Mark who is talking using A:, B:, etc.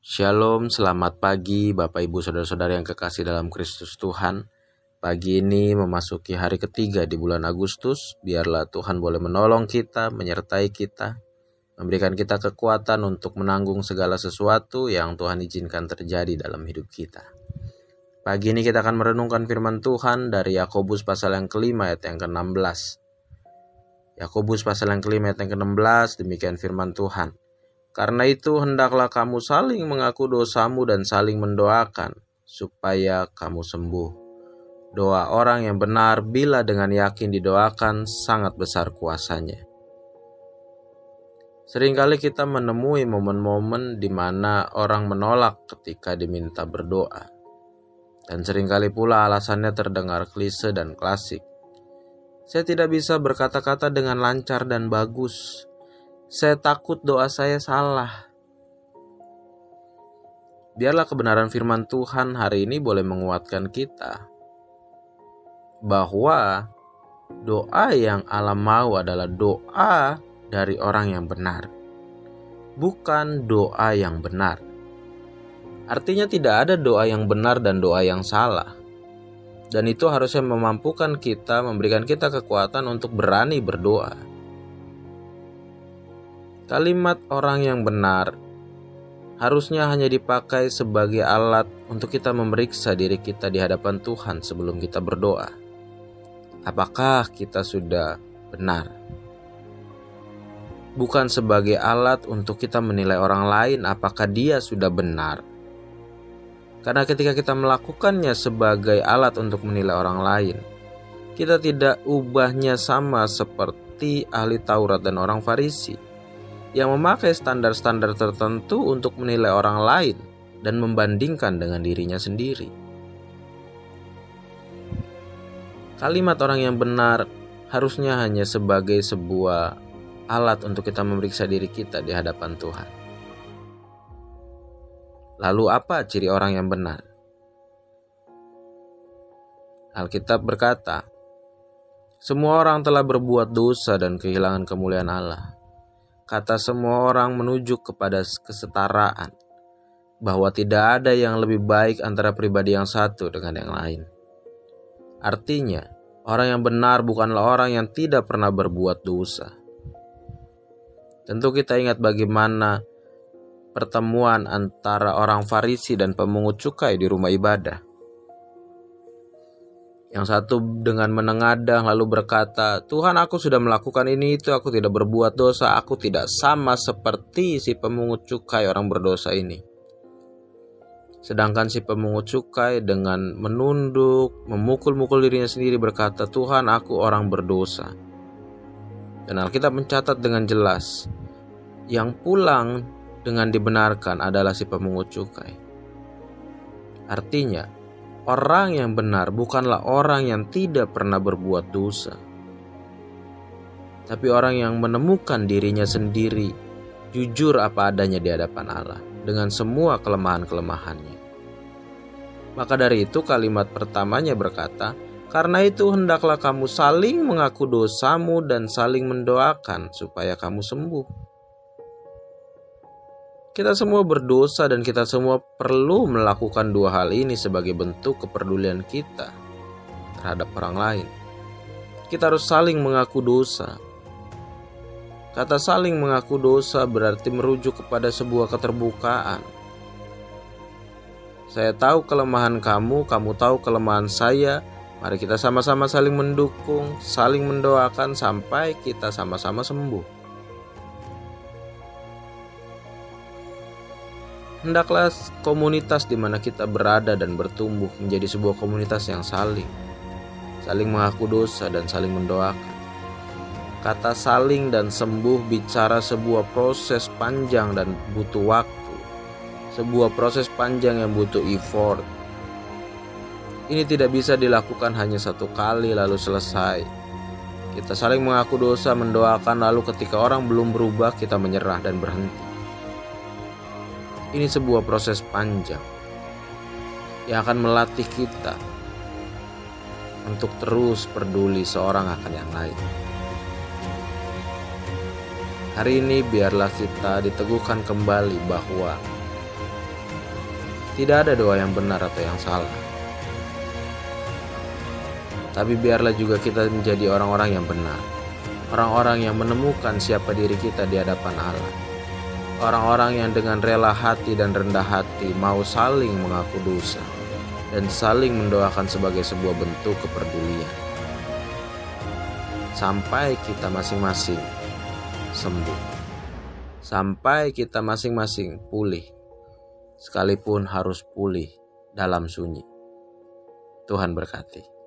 A: Shalom, selamat pagi Bapak Ibu Saudara-saudara yang kekasih dalam Kristus Tuhan. Pagi ini memasuki hari ketiga di bulan Agustus, biarlah Tuhan boleh menolong kita, menyertai kita, memberikan kita kekuatan untuk menanggung segala sesuatu yang Tuhan izinkan terjadi dalam hidup kita. Pagi ini kita akan merenungkan firman Tuhan dari Yakobus pasal yang kelima ayat yang ke-16. Yakobus pasal yang kelima ayat yang ke-16 demikian firman Tuhan. Karena itu hendaklah kamu saling mengaku dosamu dan saling mendoakan supaya kamu sembuh. Doa orang yang benar bila dengan yakin didoakan sangat besar kuasanya. Seringkali kita menemui momen-momen di mana orang menolak ketika diminta berdoa. Dan sering kali pula alasannya terdengar klise dan klasik. Saya tidak bisa berkata-kata dengan lancar dan bagus, saya takut doa saya salah. Biarlah kebenaran firman Tuhan hari ini boleh menguatkan kita bahwa doa yang Allah mau adalah doa dari orang yang benar, bukan doa yang benar. Artinya, tidak ada doa yang benar dan doa yang salah, dan itu harusnya memampukan kita, memberikan kita kekuatan untuk berani berdoa Kalimat orang yang benar harusnya hanya dipakai sebagai alat untuk kita memeriksa diri kita di hadapan Tuhan sebelum kita berdoa. Apakah kita sudah benar? Bukan sebagai alat untuk kita menilai orang lain apakah dia sudah benar. Karena ketika kita melakukannya sebagai alat untuk menilai orang lain, kita tidak ubahnya sama seperti ahli Taurat dan orang Farisi yang memakai standar-standar tertentu untuk menilai orang lain dan membandingkan dengan dirinya sendiri. Kalimat orang yang benar harusnya hanya sebagai sebuah alat untuk kita memeriksa diri kita di hadapan Tuhan. Lalu, apa ciri orang yang benar? Alkitab berkata, "Semua orang telah berbuat dosa dan kehilangan kemuliaan Allah." Kata semua orang menuju kepada kesetaraan, bahwa tidak ada yang lebih baik antara pribadi yang satu dengan yang lain. Artinya, orang yang benar bukanlah orang yang tidak pernah berbuat dosa. Tentu kita ingat bagaimana pertemuan antara orang Farisi dan pemungut cukai di rumah ibadah. Yang satu dengan menengadah lalu berkata, Tuhan aku sudah melakukan ini itu, aku tidak berbuat dosa, aku tidak sama seperti si pemungut cukai orang berdosa ini. Sedangkan si pemungut cukai dengan menunduk, memukul-mukul dirinya sendiri berkata, Tuhan aku orang berdosa. Dan Alkitab mencatat dengan jelas, yang pulang dengan dibenarkan adalah si pemungut cukai. Artinya, Orang yang benar bukanlah orang yang tidak pernah berbuat dosa, tapi orang yang menemukan dirinya sendiri, jujur apa adanya di hadapan Allah dengan semua kelemahan-kelemahannya. Maka dari itu, kalimat pertamanya berkata, "Karena itu, hendaklah kamu saling mengaku dosamu dan saling mendoakan supaya kamu sembuh." Kita semua berdosa dan kita semua perlu melakukan dua hal ini sebagai bentuk kepedulian kita terhadap orang lain. Kita harus saling mengaku dosa. Kata saling mengaku dosa berarti merujuk kepada sebuah keterbukaan. Saya tahu kelemahan kamu, kamu tahu kelemahan saya. Mari kita sama-sama saling mendukung, saling mendoakan sampai kita sama-sama sembuh. Hendaklah komunitas di mana kita berada dan bertumbuh menjadi sebuah komunitas yang saling saling mengaku dosa dan saling mendoakan. Kata saling dan sembuh bicara sebuah proses panjang dan butuh waktu. Sebuah proses panjang yang butuh effort. Ini tidak bisa dilakukan hanya satu kali lalu selesai. Kita saling mengaku dosa, mendoakan, lalu ketika orang belum berubah, kita menyerah dan berhenti. Ini sebuah proses panjang yang akan melatih kita untuk terus peduli seorang akan yang lain. Hari ini biarlah kita diteguhkan kembali bahwa Tidak ada doa yang benar atau yang salah. Tapi biarlah juga kita menjadi orang-orang yang benar. Orang-orang yang menemukan siapa diri kita di hadapan Allah. Orang-orang yang dengan rela hati dan rendah hati mau saling mengaku dosa dan saling mendoakan sebagai sebuah bentuk kepedulian. Sampai kita masing-masing sembuh. Sampai kita masing-masing pulih. Sekalipun harus pulih dalam sunyi. Tuhan berkati.